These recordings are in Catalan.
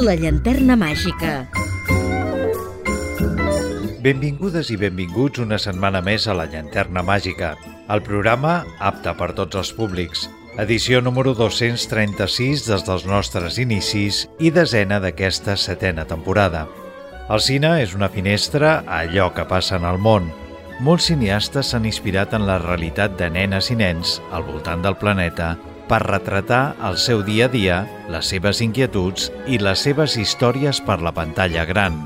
La llanterna màgica. Benvingudes i benvinguts una setmana més a La Llanterna Màgica, el programa apte per tots els públics. Edició número 236 des dels nostres inicis i desena d'aquesta setena temporada. El cine és una finestra a allò que passa en el món. Molts cineastes s'han inspirat en la realitat de nenes i nens al voltant del planeta per retratar el seu dia a dia, les seves inquietuds i les seves històries per la pantalla gran.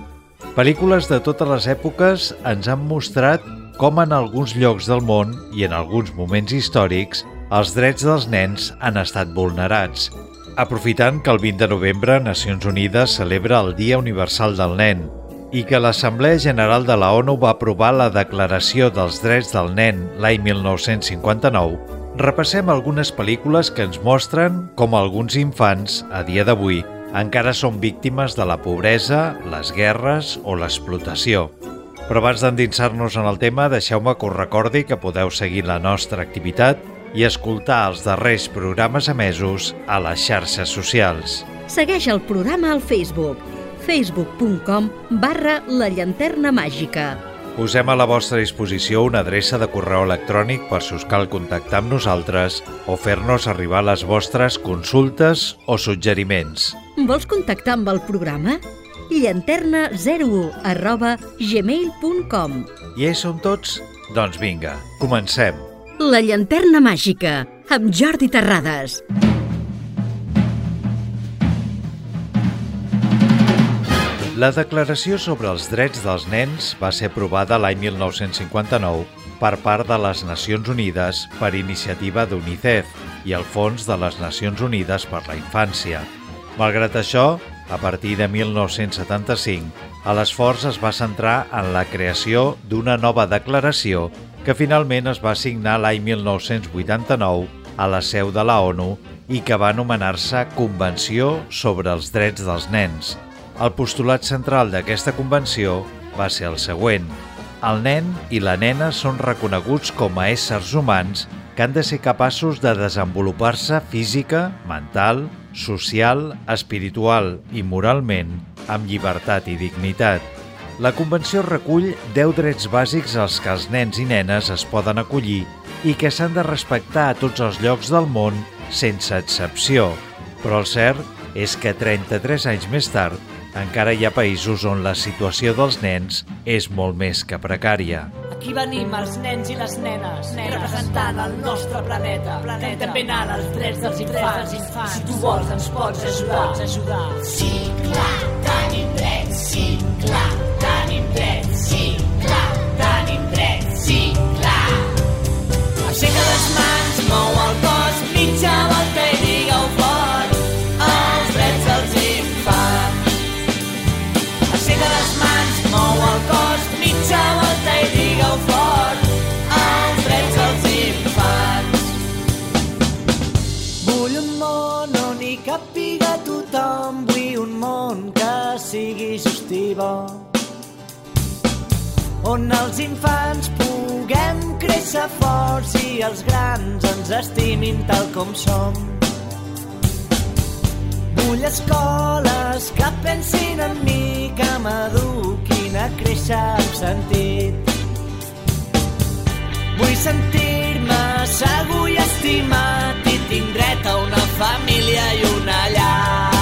Pel·lícules de totes les èpoques ens han mostrat com en alguns llocs del món i en alguns moments històrics els drets dels nens han estat vulnerats. Aprofitant que el 20 de novembre Nacions Unides celebra el Dia Universal del Nen i que l'Assemblea General de la ONU va aprovar la Declaració dels Drets del Nen l'any 1959, repassem algunes pel·lícules que ens mostren com alguns infants, a dia d'avui, encara són víctimes de la pobresa, les guerres o l'explotació. Però abans d'endinsar-nos en el tema, deixeu-me que us recordi que podeu seguir la nostra activitat i escoltar els darrers programes emesos a les xarxes socials. Segueix el programa al Facebook facebook.com barra la llanterna màgica. Posem a la vostra disposició una adreça de correu electrònic per si us cal contactar amb nosaltres o fer-nos arribar les vostres consultes o suggeriments. Vols contactar amb el programa? llanterna01 arroba gmail.com I ells som tots? Doncs vinga, comencem. La llanterna màgica, amb Jordi Terrades. La Declaració sobre els Drets dels Nens va ser aprovada l'any 1959 per part de les Nacions Unides per iniciativa d'UNICEF i el Fons de les Nacions Unides per la Infància. Malgrat això, a partir de 1975, a l'esforç es va centrar en la creació d'una nova declaració que finalment es va signar l'any 1989 a la seu de la ONU i que va anomenar-se Convenció sobre els Drets dels Nens. El postulat central d'aquesta convenció va ser el següent. El nen i la nena són reconeguts com a éssers humans que han de ser capaços de desenvolupar-se física, mental, social, espiritual i moralment amb llibertat i dignitat. La Convenció recull 10 drets bàsics als que els nens i nenes es poden acollir i que s'han de respectar a tots els llocs del món sense excepció. Però el cert és que 33 anys més tard encara hi ha països on la situació dels nens és molt més que precària. Aquí venim els nens i les nenes, nenes. representant el nostre planeta. planeta. També anar als drets dels infants. infants. Si tu vols ens pots ajudar. Pots ajudar. Sí, clar, tenim drets, sí, clar, tenim drets, sí, clar, tenim drets, sí, clar. Aixeca les mans, mou el cos, mitja volta On els infants puguem créixer forts i els grans ens estimin tal com som. Vull escoles que pensin en mi, que m'eduquin a créixer amb sentit. Vull sentir-me segur i estimat i tinc dret a una família i una llar.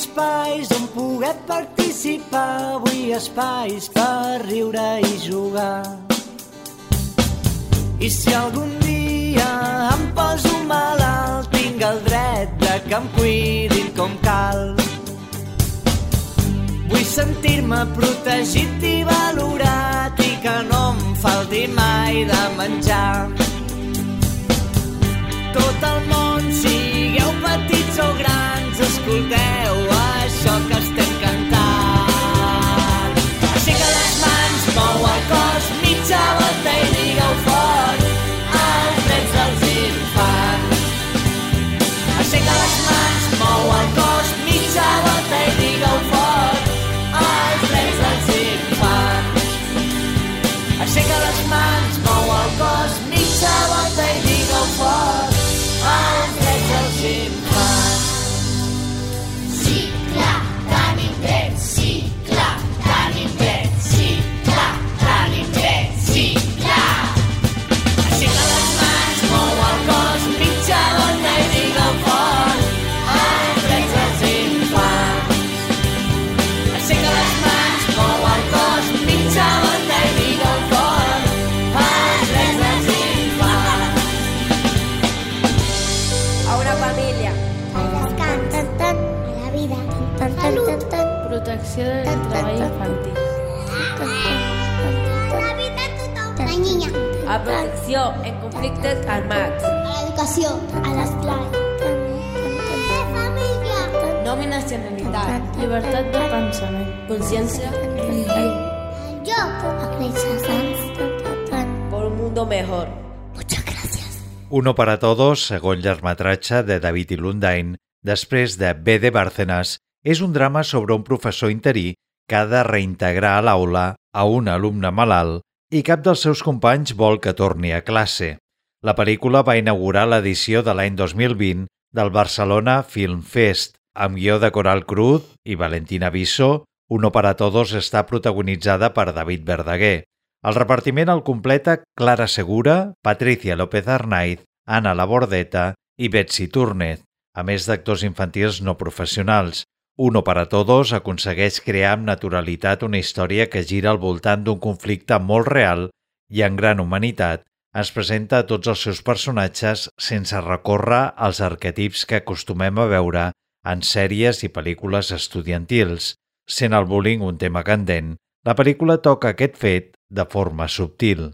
Espais on poder participar, vull espais per riure i jugar. I si algun dia em poso malalt, tinc el dret de que em cuidin com cal. Vull sentir-me protegit i valorat i que no em falti mai de menjar. Tot el món, sigueu petits o grans, escolteu això que estem cantant. Aixeca les mans, mou el cos, mitja volta i conflictes armats. A l'educació. A l'esplai. Família. No nacionalitat. Llibertat de pensament. Consciència El joc. Acreditacions. por un mundo mejor. Muchas gracias. Uno para todos, segon llargmetratge de David Ilundain, després de B de Bárcenas, és un drama sobre un professor interí que ha de reintegrar a l'aula a un alumne malalt i cap dels seus companys vol que torni a classe. La pel·lícula va inaugurar l'edició de l'any 2020 del Barcelona Film Fest, amb guió de Coral Cruz i Valentina Visso, Uno para Todos està protagonitzada per David Verdaguer. El repartiment el completa Clara Segura, Patricia López Arnaiz, Anna Labordeta i Betsy Túrnez, a més d'actors infantils no professionals. Uno para Todos aconsegueix crear amb naturalitat una història que gira al voltant d'un conflicte molt real i en gran humanitat ens presenta a tots els seus personatges sense recórrer als arquetips que acostumem a veure en sèries i pel·lícules estudiantils. Sent el bullying un tema candent, la pel·lícula toca aquest fet de forma subtil.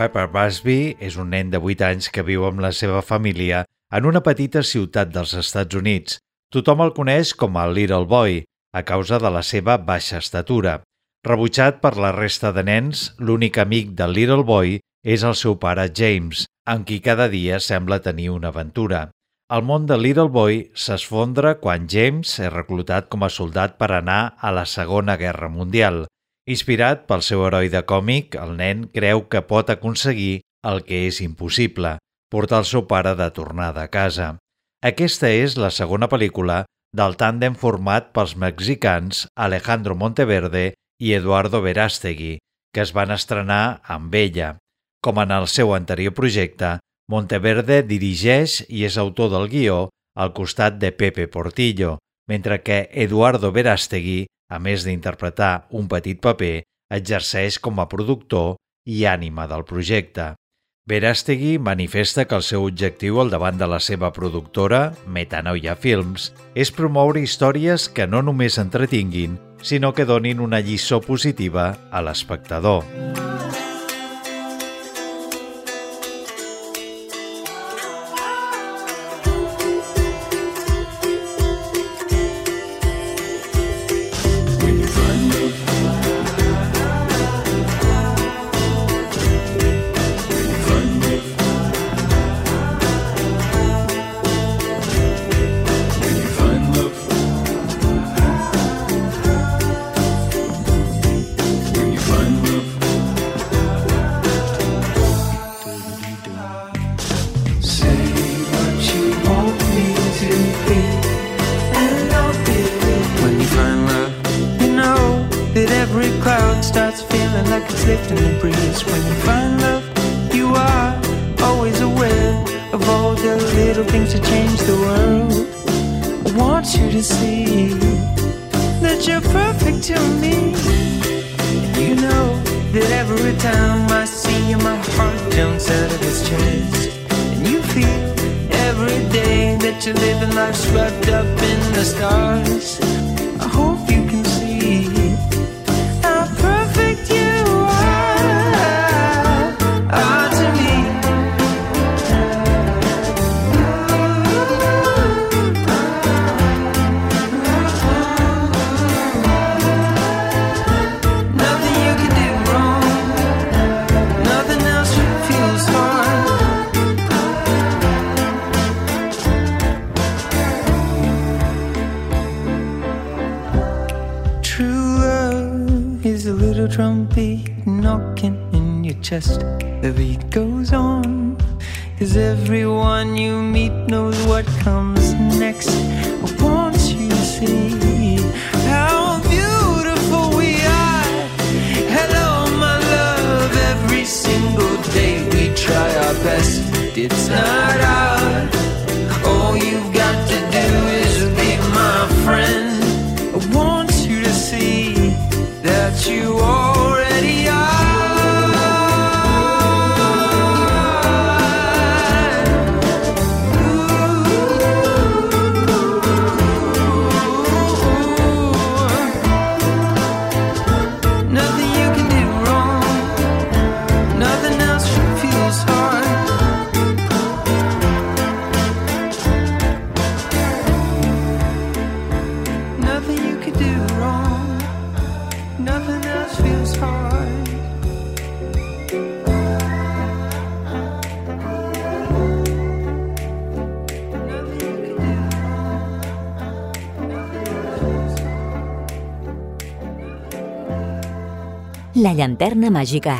Pepper Busby és un nen de 8 anys que viu amb la seva família en una petita ciutat dels Estats Units. Tothom el coneix com a Little Boy, a causa de la seva baixa estatura. Rebutjat per la resta de nens, l'únic amic del Little Boy és el seu pare James, amb qui cada dia sembla tenir una aventura. El món de Little Boy s'esfondra quan James és reclutat com a soldat per anar a la Segona Guerra Mundial. Inspirat pel seu heroi de còmic, el nen creu que pot aconseguir el que és impossible, portar el seu pare de tornada a casa. Aquesta és la segona pel·lícula del tàndem format pels mexicans Alejandro Monteverde i Eduardo Verástegui, que es van estrenar amb ella. Com en el seu anterior projecte, Monteverde dirigeix i és autor del guió al costat de Pepe Portillo, mentre que Eduardo Verástegui, a més d'interpretar un petit paper, exerceix com a productor i ànima del projecte. Verástegui manifesta que el seu objectiu al davant de la seva productora, Metanoia Films, és promoure històries que no només entretinguin, sinó que donin una lliçó positiva a l'espectador. but I La llanterna màgica,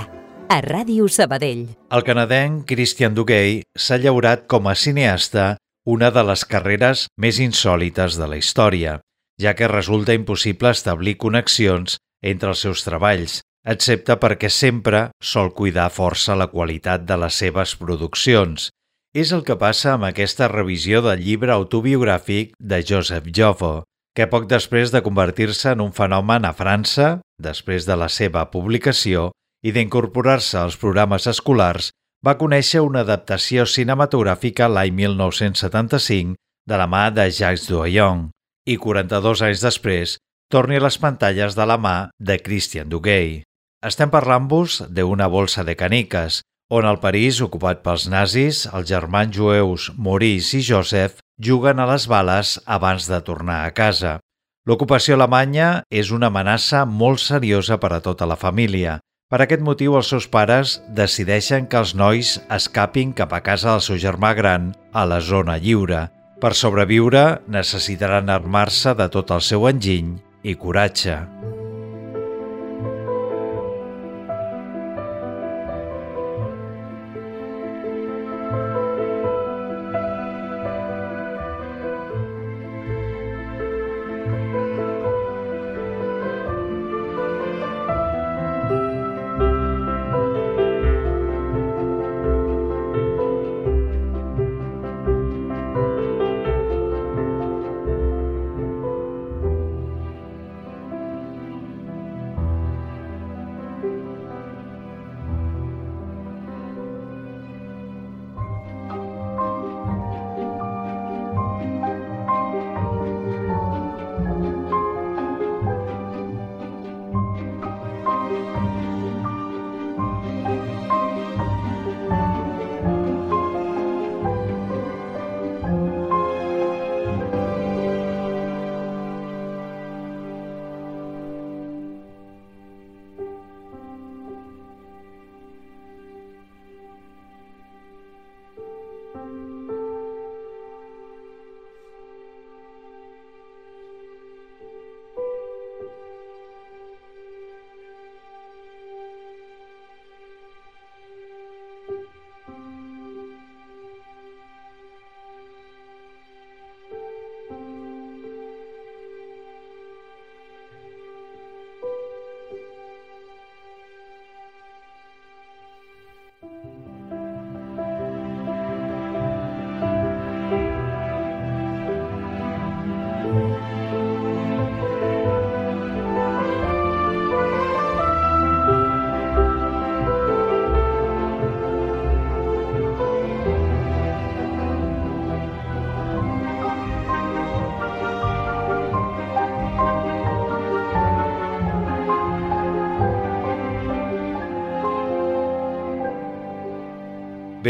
a Ràdio Sabadell. El canadenc Christian Duguay s'ha llaurat com a cineasta una de les carreres més insòlites de la història, ja que resulta impossible establir connexions entre els seus treballs, excepte perquè sempre sol cuidar força la qualitat de les seves produccions. És el que passa amb aquesta revisió del llibre autobiogràfic de Joseph Joffo, que poc després de convertir-se en un fenomen a França, després de la seva publicació i d'incorporar-se als programes escolars, va conèixer una adaptació cinematogràfica l'any 1975 de la mà de Jacques Doyon i 42 anys després torni a les pantalles de la mà de Christian Duguay. Estem parlant-vos d'una bolsa de caniques, on el París ocupat pels nazis, els germans jueus Maurice i Joseph juguen a les bales abans de tornar a casa. L'ocupació alemanya és una amenaça molt seriosa per a tota la família. Per aquest motiu, els seus pares decideixen que els nois escapin cap a casa del seu germà gran a la zona lliure. Per sobreviure, necessitaran armar-se de tot el seu enginy i coratge.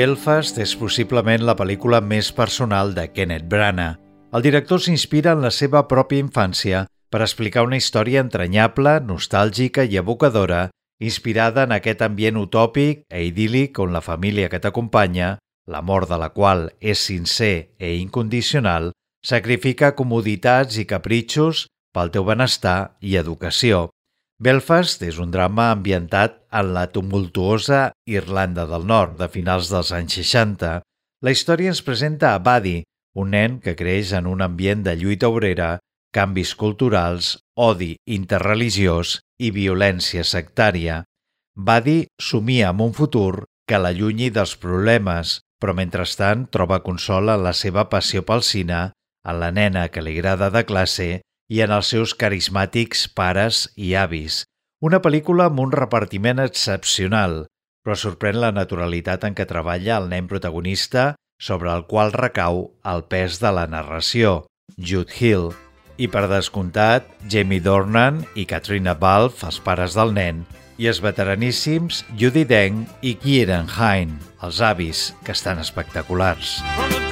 Belfast és possiblement la pel·lícula més personal de Kenneth Branagh. El director s'inspira en la seva pròpia infància per explicar una història entranyable, nostàlgica i evocadora, inspirada en aquest ambient utòpic e idíl·lic on la família que t'acompanya, l'amor de la qual és sincer e incondicional, sacrifica comoditats i capritxos pel teu benestar i educació. Belfast és un drama ambientat en la tumultuosa Irlanda del Nord de finals dels anys 60. La història ens presenta a Buddy, un nen que creix en un ambient de lluita obrera, canvis culturals, odi interreligiós i violència sectària. Buddy somia amb un futur que l'allunyi dels problemes, però mentrestant troba consol en la seva passió pel cine, en la nena que li agrada de classe i en els seus carismàtics pares i avis. Una pel·lícula amb un repartiment excepcional, però sorprèn la naturalitat en què treballa el nen protagonista sobre el qual recau el pes de la narració, Jude Hill, i per descomptat Jamie Dornan i Katrina Balfe, els pares del nen, i els veteraníssims Judy Deng i Kieran Hine, els avis, que estan espectaculars. Sometimes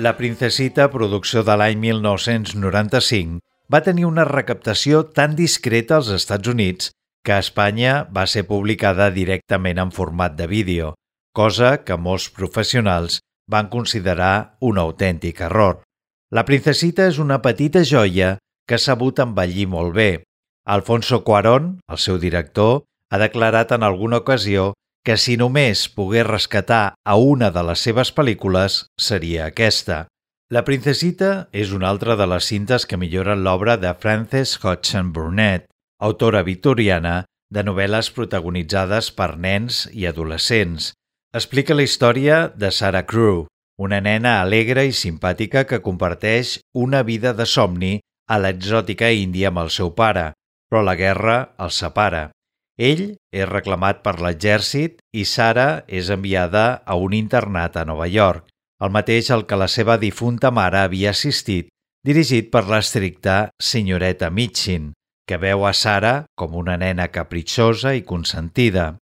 La Princesita, producció de l'any 1995, va tenir una recaptació tan discreta als Estats Units que a Espanya va ser publicada directament en format de vídeo, cosa que molts professionals van considerar un autèntic error. La Princesita és una petita joia que ha sabut envellir molt bé. Alfonso Cuarón, el seu director, ha declarat en alguna ocasió que si només pogués rescatar a una de les seves pel·lícules seria aquesta. La Princesita és una altra de les cintes que milloren l'obra de Frances Hodgson Burnett, autora victoriana de novel·les protagonitzades per nens i adolescents. Explica la història de Sarah Crew, una nena alegre i simpàtica que comparteix una vida de somni a l'exòtica índia amb el seu pare, però la guerra els separa. Ell és reclamat per l'exèrcit i Sara és enviada a un internat a Nova York, el mateix al que la seva difunta mare havia assistit, dirigit per l'estricta senyoreta Mitchin, que veu a Sara com una nena capritxosa i consentida.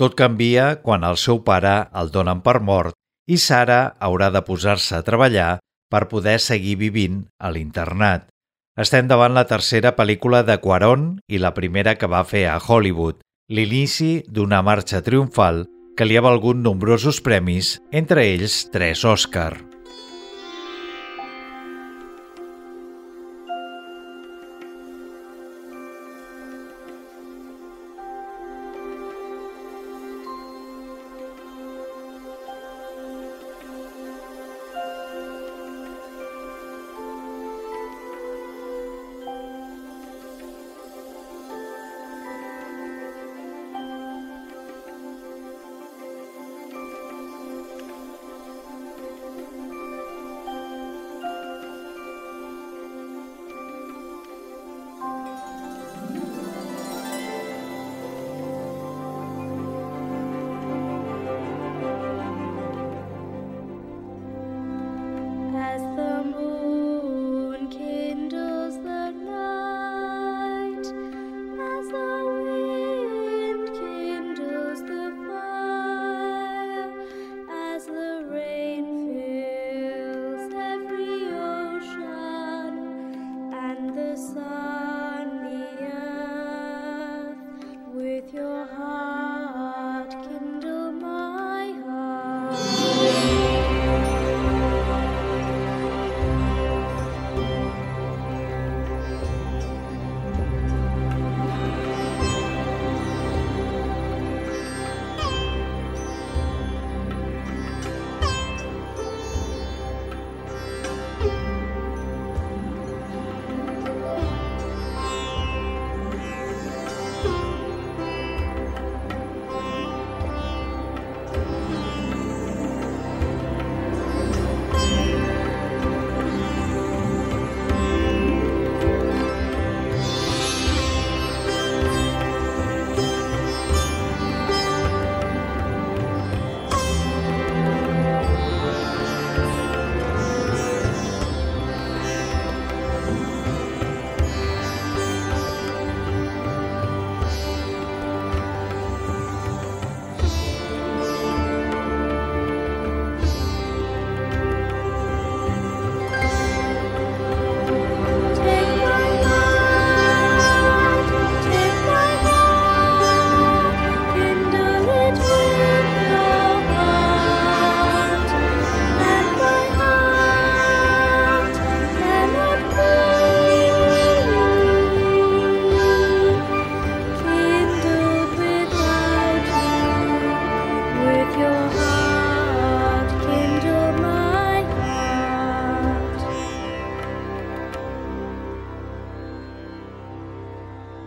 Tot canvia quan el seu pare el donen per mort i Sara haurà de posar-se a treballar per poder seguir vivint a l'internat. Estem davant la tercera pel·lícula de Quaron i la primera que va fer a Hollywood, l'inici d'una marxa triomfal que li ha valgut nombrosos premis, entre ells tres Òscar.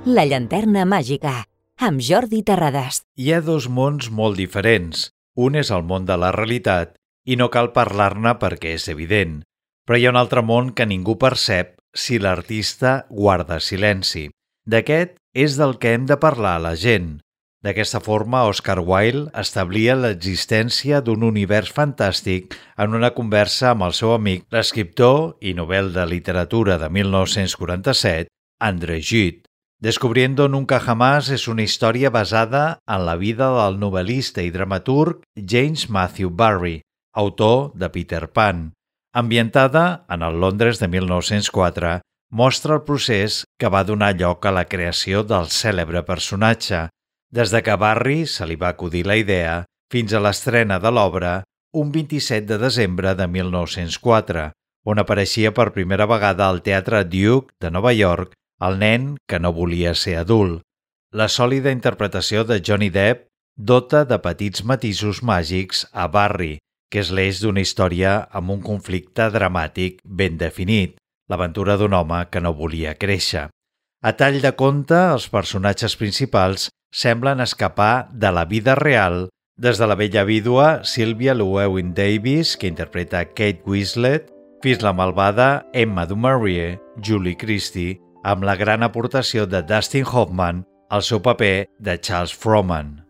La llanterna màgica, amb Jordi Terrades. Hi ha dos mons molt diferents. Un és el món de la realitat i no cal parlar-ne perquè és evident. Però hi ha un altre món que ningú percep si l'artista guarda silenci. D'aquest és del que hem de parlar a la gent. D'aquesta forma, Oscar Wilde establia l'existència d'un univers fantàstic en una conversa amb el seu amic, l'escriptor i novel de literatura de 1947, André Gide. Descubriendo Nunca Jamás és una història basada en la vida del novel·lista i dramaturg James Matthew Barrie, autor de Peter Pan. Ambientada en el Londres de 1904, mostra el procés que va donar lloc a la creació del cèlebre personatge, des de que Barry se li va acudir la idea fins a l'estrena de l'obra un 27 de desembre de 1904, on apareixia per primera vegada al Teatre Duke de Nova York el nen que no volia ser adult. La sòlida interpretació de Johnny Depp dota de petits matisos màgics a Barry, que és l'eix d'una història amb un conflicte dramàtic ben definit, l'aventura d'un home que no volia créixer. A tall de conte, els personatges principals semblen escapar de la vida real des de la vella vídua Sylvia Llewellyn Davis, que interpreta Kate Winslet, fins la malvada Emma Dumarie, Julie Christie, amb la gran aportació de Dustin Hoffman al seu paper de Charles Frohman.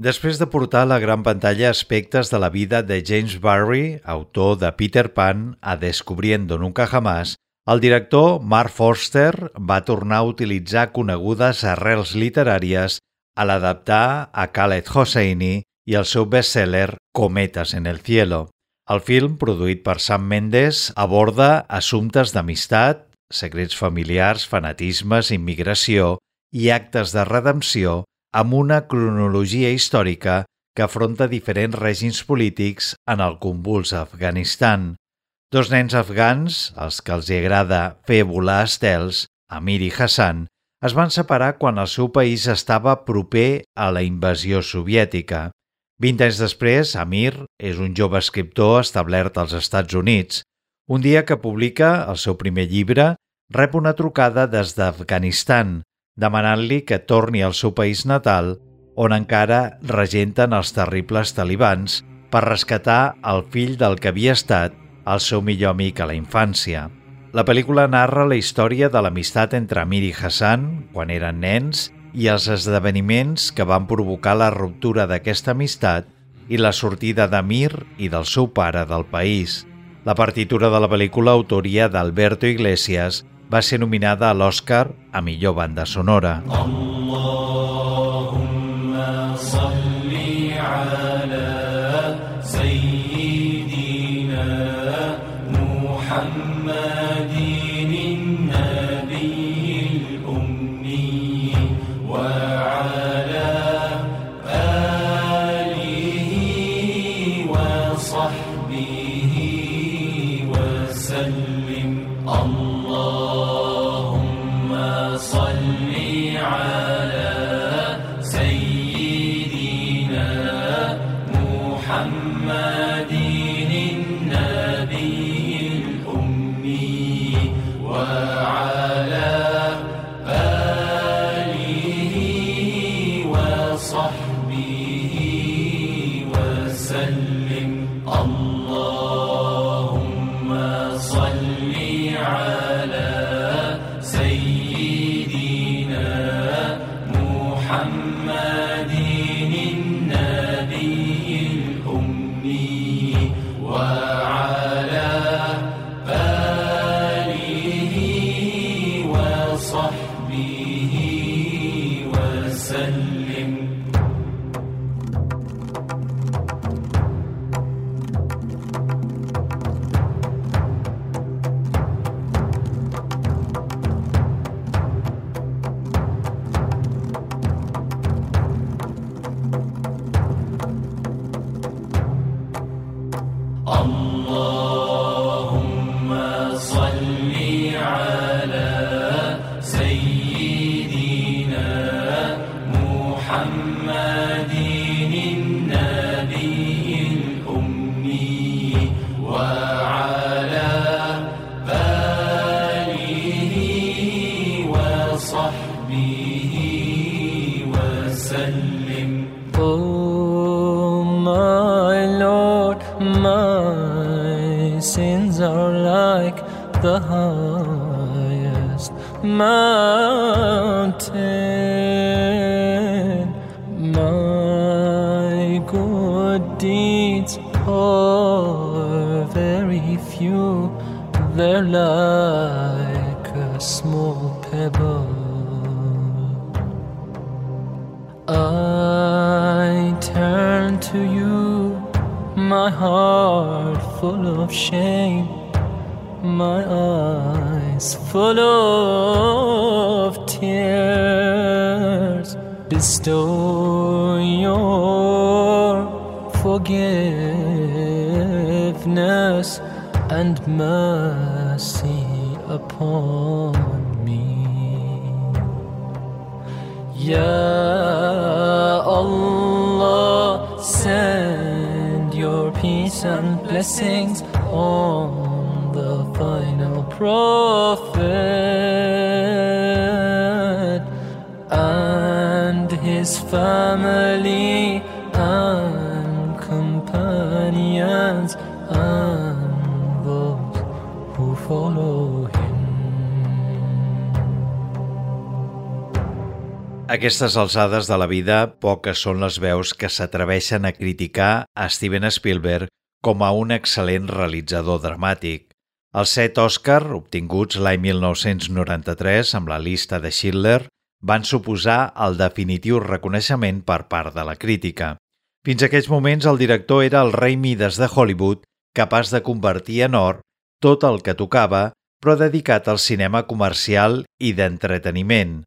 Després de portar a la gran pantalla aspectes de la vida de James Barry, autor de Peter Pan a Descubriendo Nunca Jamás, el director Mark Forster va tornar a utilitzar conegudes arrels literàries a l'adaptar a Khaled Hosseini i el seu bestseller Cometas en el cielo. El film, produït per Sam Mendes, aborda assumptes d'amistat, secrets familiars, fanatismes, immigració i actes de redempció amb una cronologia històrica que afronta diferents règims polítics en el convuls Afganistan. Dos nens afgans, els que els agrada fer volar estels, Amir i Hassan, es van separar quan el seu país estava proper a la invasió soviètica. Vint anys després, Amir és un jove escriptor establert als Estats Units. Un dia que publica el seu primer llibre, rep una trucada des d'Afganistan, demanant-li que torni al seu país natal, on encara regenten els terribles talibans, per rescatar el fill del que havia estat el seu millor amic a la infància. La pel·lícula narra la història de l'amistat entre Amir i Hassan quan eren nens i els esdeveniments que van provocar la ruptura d'aquesta amistat i la sortida d'Amir i del seu pare del país. La partitura de la pel·lícula, autoria d'Alberto Iglesias, va ser nominada a l'Oscar a millor banda sonora. Allahumma of tears. Bestow your forgiveness and mercy upon me. Ya Allah, send your peace and blessings on prophet and his family and companions and those who follow him. Aquestes alçades de la vida, poques són les veus que s'atreveixen a criticar a Steven Spielberg com a un excel·lent realitzador dramàtic. Els set Òscar, obtinguts l'any 1993 amb la llista de Schindler, van suposar el definitiu reconeixement per part de la crítica. Fins aquells moments el director era el rei Mides de Hollywood, capaç de convertir en or tot el que tocava, però dedicat al cinema comercial i d'entreteniment.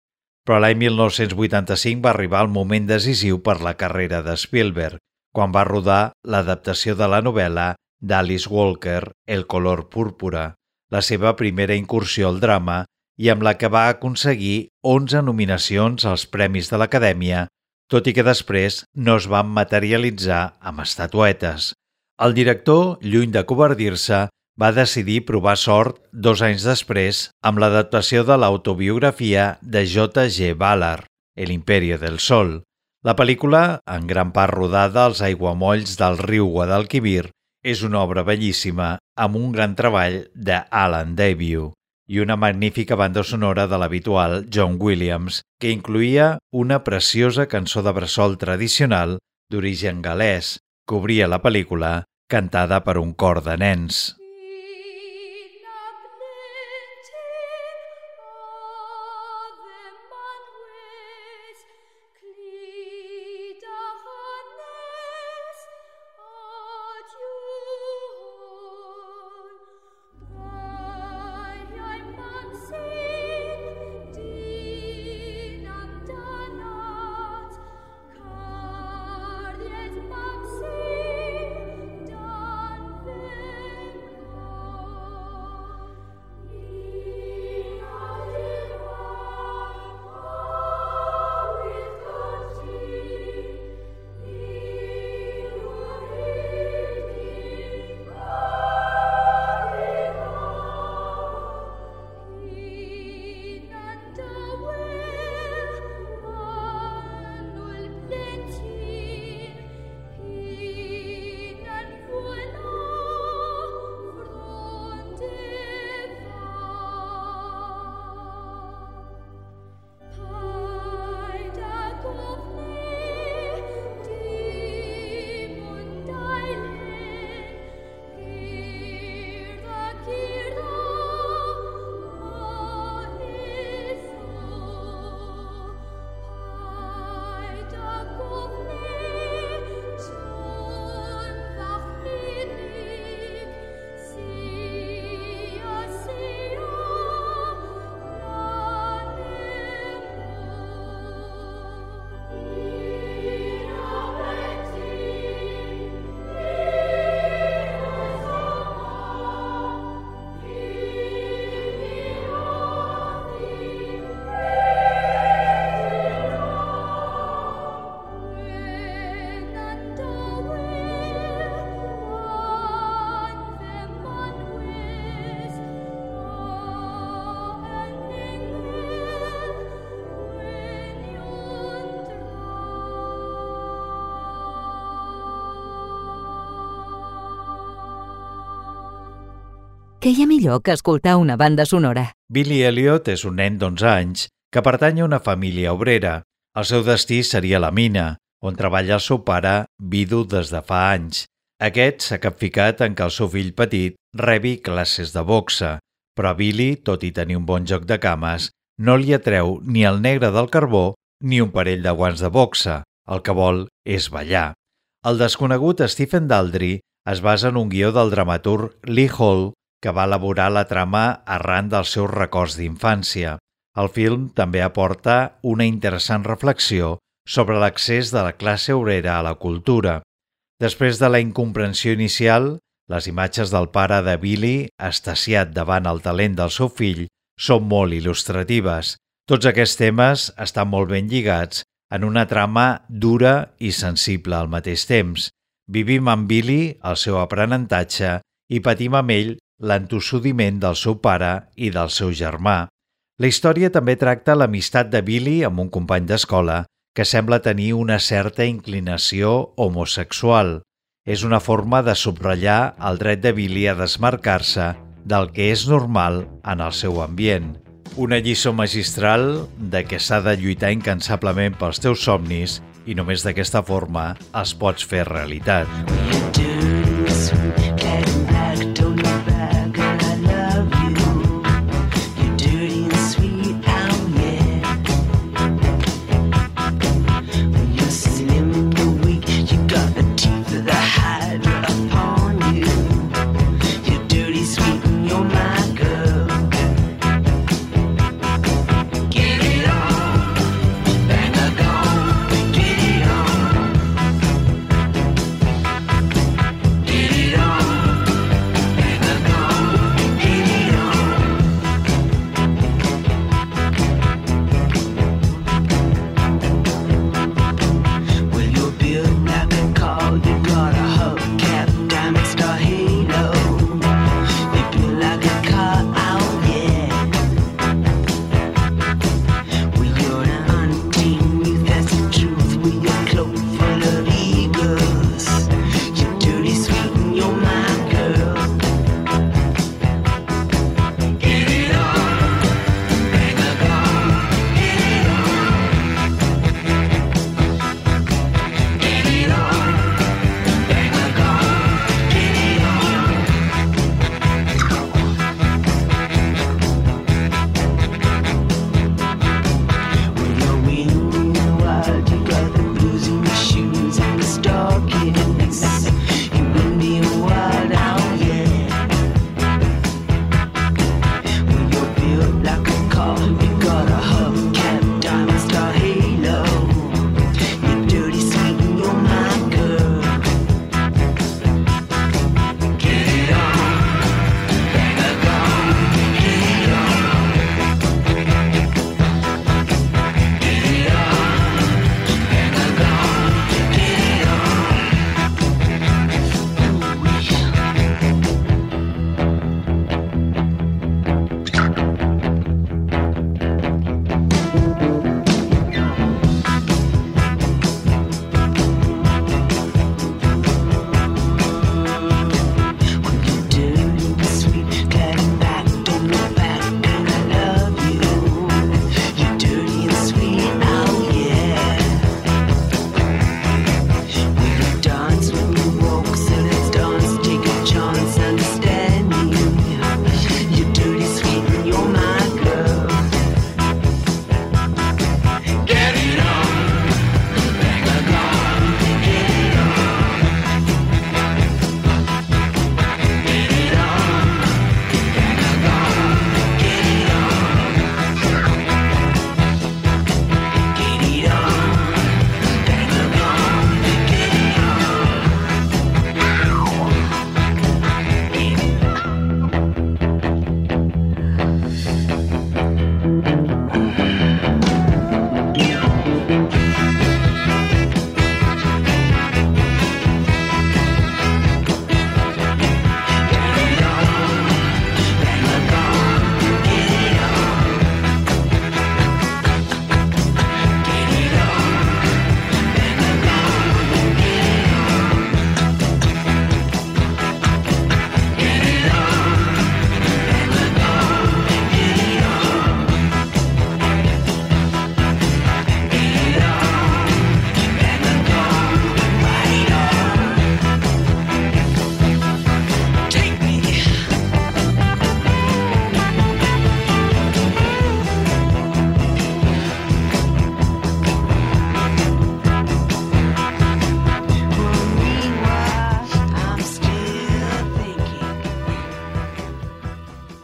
Però l'any 1985 va arribar el moment decisiu per la carrera de Spielberg, quan va rodar l'adaptació de la novel·la d'Alice Walker, El color púrpura, la seva primera incursió al drama i amb la que va aconseguir 11 nominacions als Premis de l'Acadèmia, tot i que després no es van materialitzar amb estatuetes. El director, lluny de covardir-se, va decidir provar sort dos anys després amb l'adaptació de l'autobiografia de J.G. Ballard, El imperio del sol. La pel·lícula, en gran part rodada als aiguamolls del riu Guadalquivir, és una obra bellíssima amb un gran treball de Alan Debut i una magnífica banda sonora de l'habitual John Williams, que incluïa una preciosa cançó de bressol tradicional d'origen galès, que obria la pel·lícula, cantada per un cor de nens. Què hi ha millor que escoltar una banda sonora? Billy Elliot és un nen d'11 anys que pertany a una família obrera. El seu destí seria la mina, on treballa el seu pare, vidu des de fa anys. Aquest s'ha capficat en que el seu fill petit rebi classes de boxa, però a Billy, tot i tenir un bon joc de cames, no li atreu ni el negre del carbó ni un parell de guants de boxa. El que vol és ballar. El desconegut Stephen Daldry es basa en un guió del dramaturg Lee Hall que va elaborar la trama arran dels seus records d'infància. El film també aporta una interessant reflexió sobre l'accés de la classe obrera a la cultura. Després de la incomprensió inicial, les imatges del pare de Billy, estasiat davant el talent del seu fill, són molt il·lustratives. Tots aquests temes estan molt ben lligats en una trama dura i sensible al mateix temps. Vivim amb Billy el seu aprenentatge i patim amb ell l'entossudiment del seu pare i del seu germà. La història també tracta l'amistat de Billy amb un company d'escola que sembla tenir una certa inclinació homosexual. És una forma de subratllar el dret de Billy a desmarcar-se del que és normal en el seu ambient. Una lliçó magistral de que s'ha de lluitar incansablement pels teus somnis i només d'aquesta forma els pots fer realitat.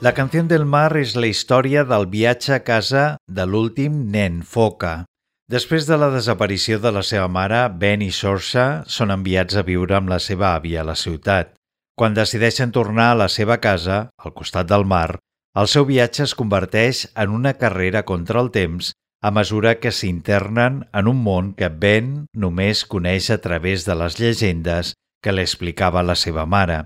La canció del mar és la història del viatge a casa de l'últim nen, Foca. Després de la desaparició de la seva mare, Ben i Sorsa són enviats a viure amb la seva àvia a la ciutat. Quan decideixen tornar a la seva casa, al costat del mar, el seu viatge es converteix en una carrera contra el temps a mesura que s'internen en un món que Ben només coneix a través de les llegendes que li explicava la seva mare.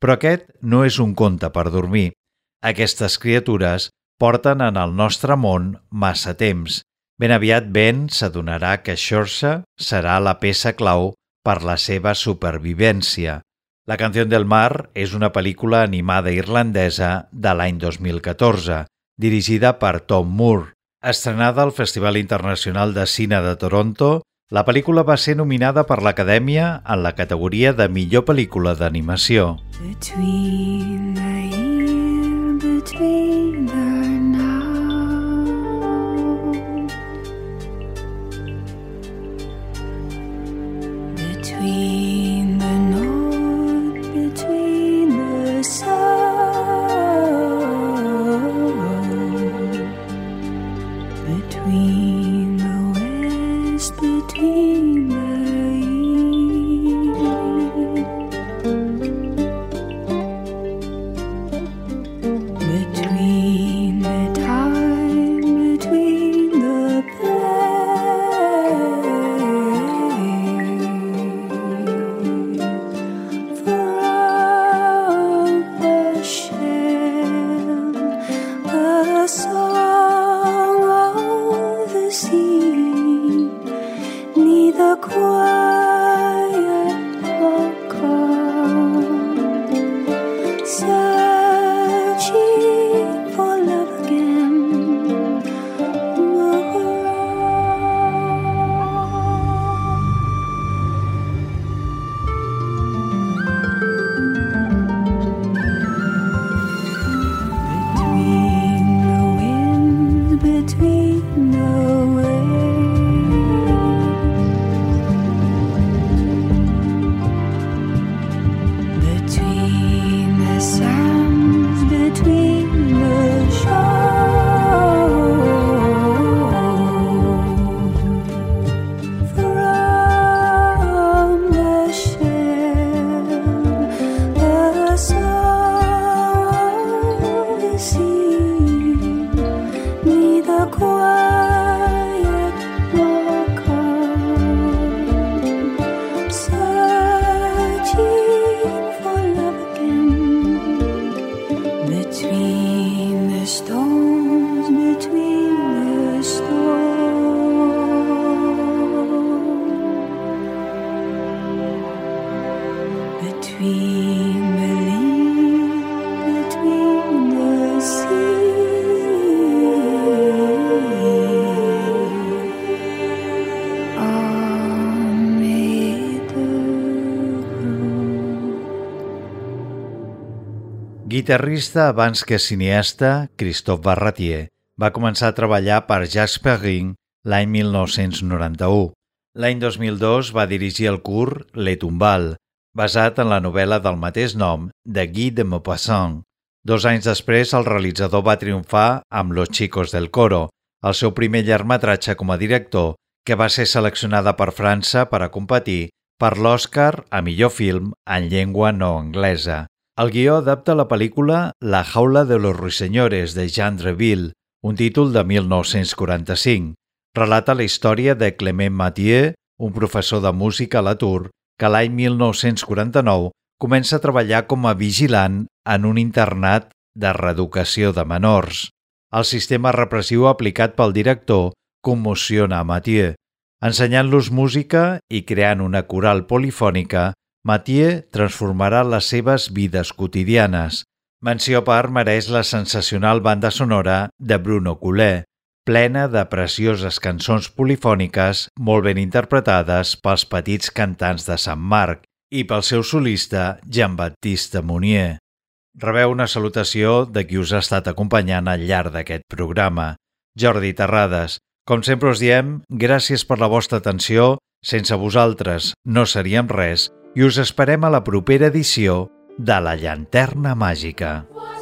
Però aquest no és un conte per dormir. Aquestes criatures porten en el nostre món massa temps. Ben aviat Ben s'adonarà que Shorsa serà la peça clau per la seva supervivència. La canció del mar és una pel·lícula animada irlandesa de l'any 2014, dirigida per Tom Moore. Estrenada al Festival Internacional de Cine de Toronto, la pel·lícula va ser nominada per l'Acadèmia en la categoria de millor pel·lícula d'animació. Between the between the now. Between the north, Guitarrista abans que cineasta, Christophe Barratier va començar a treballar per Jacques Perrin l'any 1991. L'any 2002 va dirigir el curt Le Tombal, basat en la novel·la del mateix nom de Guy de Maupassant. Dos anys després, el realitzador va triomfar amb Los Chicos del Coro, el seu primer llargmetratge com a director, que va ser seleccionada per França per a competir per l'Oscar a millor film en llengua no anglesa. El guió adapta la pel·lícula La jaula de los ruiseñores de Jean Dreville, un títol de 1945. Relata la història de Clement Mathieu, un professor de música a l'atur, que l'any 1949 comença a treballar com a vigilant en un internat de reeducació de menors. El sistema repressiu aplicat pel director commociona a Mathieu. Ensenyant-los música i creant una coral polifònica, Mathieu transformarà les seves vides quotidianes. Menció part mereix la sensacional banda sonora de Bruno Coulet, plena de precioses cançons polifòniques molt ben interpretades pels petits cantants de Sant Marc i pel seu solista Jean-Baptiste Mounier. Rebeu una salutació de qui us ha estat acompanyant al llarg d'aquest programa. Jordi Terrades, com sempre us diem, gràcies per la vostra atenció, sense vosaltres no seríem res i us esperem a la propera edició de La Llanterna Màgica. Sentier